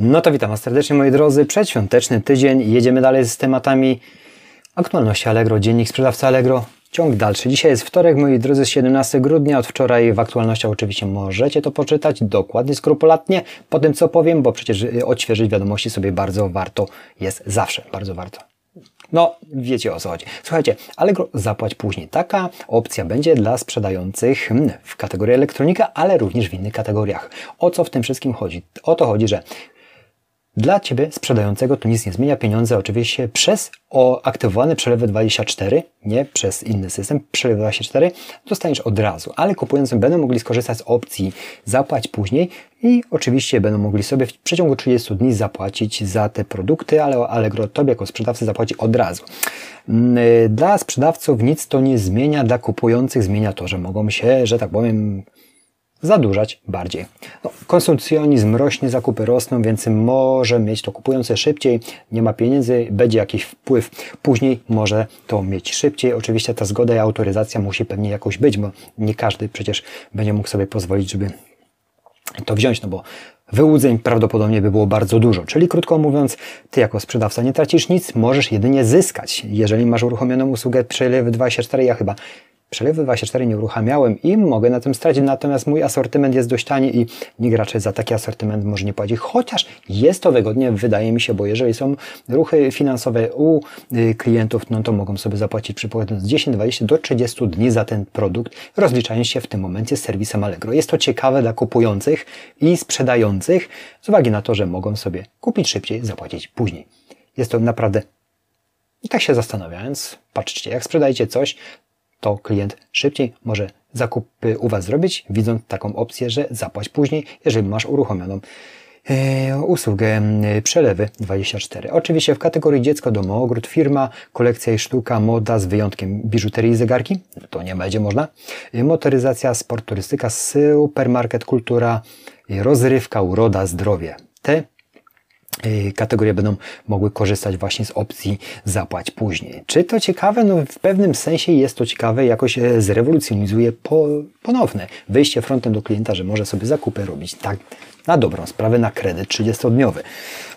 No to witam serdecznie moi drodzy. Przedświąteczny tydzień. Jedziemy dalej z tematami aktualności Allegro, dziennik sprzedawca Allegro. Ciąg dalszy. Dzisiaj jest wtorek, moi drodzy, 17 grudnia. Od wczoraj w aktualnościach oczywiście możecie to poczytać dokładnie, skrupulatnie po tym, co powiem, bo przecież y, odświeżyć wiadomości sobie bardzo warto jest zawsze. Bardzo warto. No, wiecie o co chodzi. Słuchajcie, Allegro zapłać później. Taka opcja będzie dla sprzedających hmm, w kategorii elektronika, ale również w innych kategoriach. O co w tym wszystkim chodzi? O to chodzi, że dla Ciebie sprzedającego to nic nie zmienia. Pieniądze oczywiście przez aktywowane przelewy 24, nie przez inny system, przelewy 24 dostaniesz od razu, ale kupujący będą mogli skorzystać z opcji zapłać później i oczywiście będą mogli sobie w przeciągu 30 dni zapłacić za te produkty, ale Allegro Tobie jako sprzedawcy zapłaci od razu. Mm, dla sprzedawców nic to nie zmienia, dla kupujących zmienia to, że mogą się, że tak powiem, zadłużać bardziej. No, konsumpcjonizm rośnie, zakupy rosną, więc może mieć to kupujące szybciej, nie ma pieniędzy, będzie jakiś wpływ później, może to mieć szybciej. Oczywiście ta zgoda i autoryzacja musi pewnie jakoś być, bo nie każdy przecież będzie mógł sobie pozwolić, żeby to wziąć, no bo wyłudzeń prawdopodobnie by było bardzo dużo. Czyli krótko mówiąc, ty jako sprzedawca nie tracisz nic, możesz jedynie zyskać. Jeżeli masz uruchomioną usługę przelewy 24, ja chyba Przelewy 24 nie uruchamiałem i mogę na tym stracić, natomiast mój asortyment jest dość tani i nikt raczej za taki asortyment może nie płaci, chociaż jest to wygodnie, wydaje mi się, bo jeżeli są ruchy finansowe u y, klientów, no to mogą sobie zapłacić przypominając 10, 20 do 30 dni za ten produkt, rozliczając się w tym momencie z serwisem Allegro. Jest to ciekawe dla kupujących i sprzedających, z uwagi na to, że mogą sobie kupić szybciej, zapłacić później. Jest to naprawdę i tak się zastanawiając, patrzcie, jak sprzedajecie coś, to klient szybciej może zakupy u Was zrobić, widząc taką opcję, że zapłać później, jeżeli masz uruchomioną e, usługę e, przelewy 24. Oczywiście w kategorii dziecko, domogród, firma, kolekcja i sztuka, moda z wyjątkiem biżuterii i zegarki, to nie będzie można. E, motoryzacja, sport, turystyka, supermarket, kultura, rozrywka, uroda, zdrowie. Te kategorie będą mogły korzystać właśnie z opcji zapłać później. Czy to ciekawe? No w pewnym sensie jest to ciekawe, jakoś e, zrewolucjonizuje po, ponowne wyjście frontem do klienta, że może sobie zakupy robić tak na dobrą sprawę, na kredyt 30-dniowy.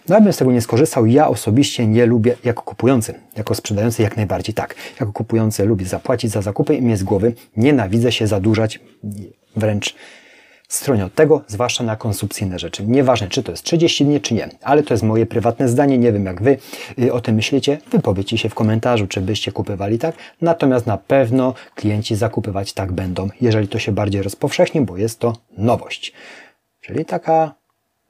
No ja bym z tego nie skorzystał. Ja osobiście nie lubię, jako kupujący, jako sprzedający jak najbardziej tak. Jako kupujący lubię zapłacić za zakupy i mnie z głowy nienawidzę się zadłużać, wręcz stronie od tego, zwłaszcza na konsumpcyjne rzeczy. Nieważne, czy to jest 30 dni, czy nie, ale to jest moje prywatne zdanie, nie wiem jak Wy y, o tym myślicie, wypowiedzcie się w komentarzu, czy byście kupywali tak, natomiast na pewno klienci zakupywać tak będą, jeżeli to się bardziej rozpowszechni, bo jest to nowość. Czyli taka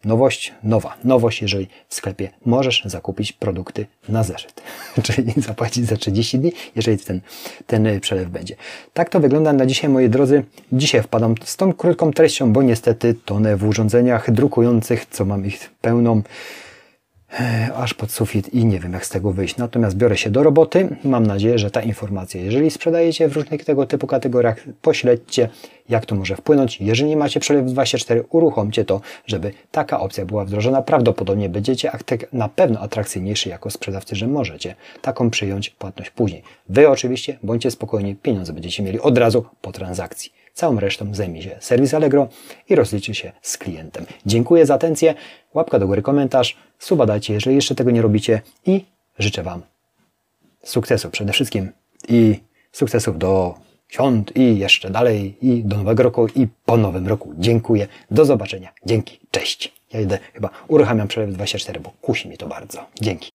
Nowość, nowa. Nowość, jeżeli w sklepie możesz zakupić produkty na zeszyt. Czyli zapłacić za 30 dni, jeżeli ten, ten przelew będzie. Tak to wygląda na dzisiaj, moi drodzy. Dzisiaj wpadam z tą krótką treścią, bo niestety tonę w urządzeniach drukujących, co mam ich pełną, aż pod sufit i nie wiem jak z tego wyjść. Natomiast biorę się do roboty. Mam nadzieję, że ta informacja, jeżeli sprzedajecie w różnych tego typu kategoriach, pośledźcie, jak to może wpłynąć. Jeżeli nie macie przelew 24, uruchomcie to, żeby taka opcja była wdrożona. Prawdopodobnie będziecie na pewno atrakcyjniejszy jako sprzedawcy, że możecie taką przyjąć płatność później. Wy oczywiście bądźcie spokojni, pieniądze będziecie mieli od razu po transakcji. Całą resztą zajmie się serwis Allegro i rozliczy się z klientem. Dziękuję za atencję, łapka do góry, komentarz, suba dajcie, jeżeli jeszcze tego nie robicie i życzę Wam sukcesu przede wszystkim i sukcesów do świąt i jeszcze dalej i do nowego roku i po nowym roku. Dziękuję, do zobaczenia, dzięki, cześć. Ja idę chyba, uruchamiam przelew 24, bo kusi mi to bardzo. Dzięki.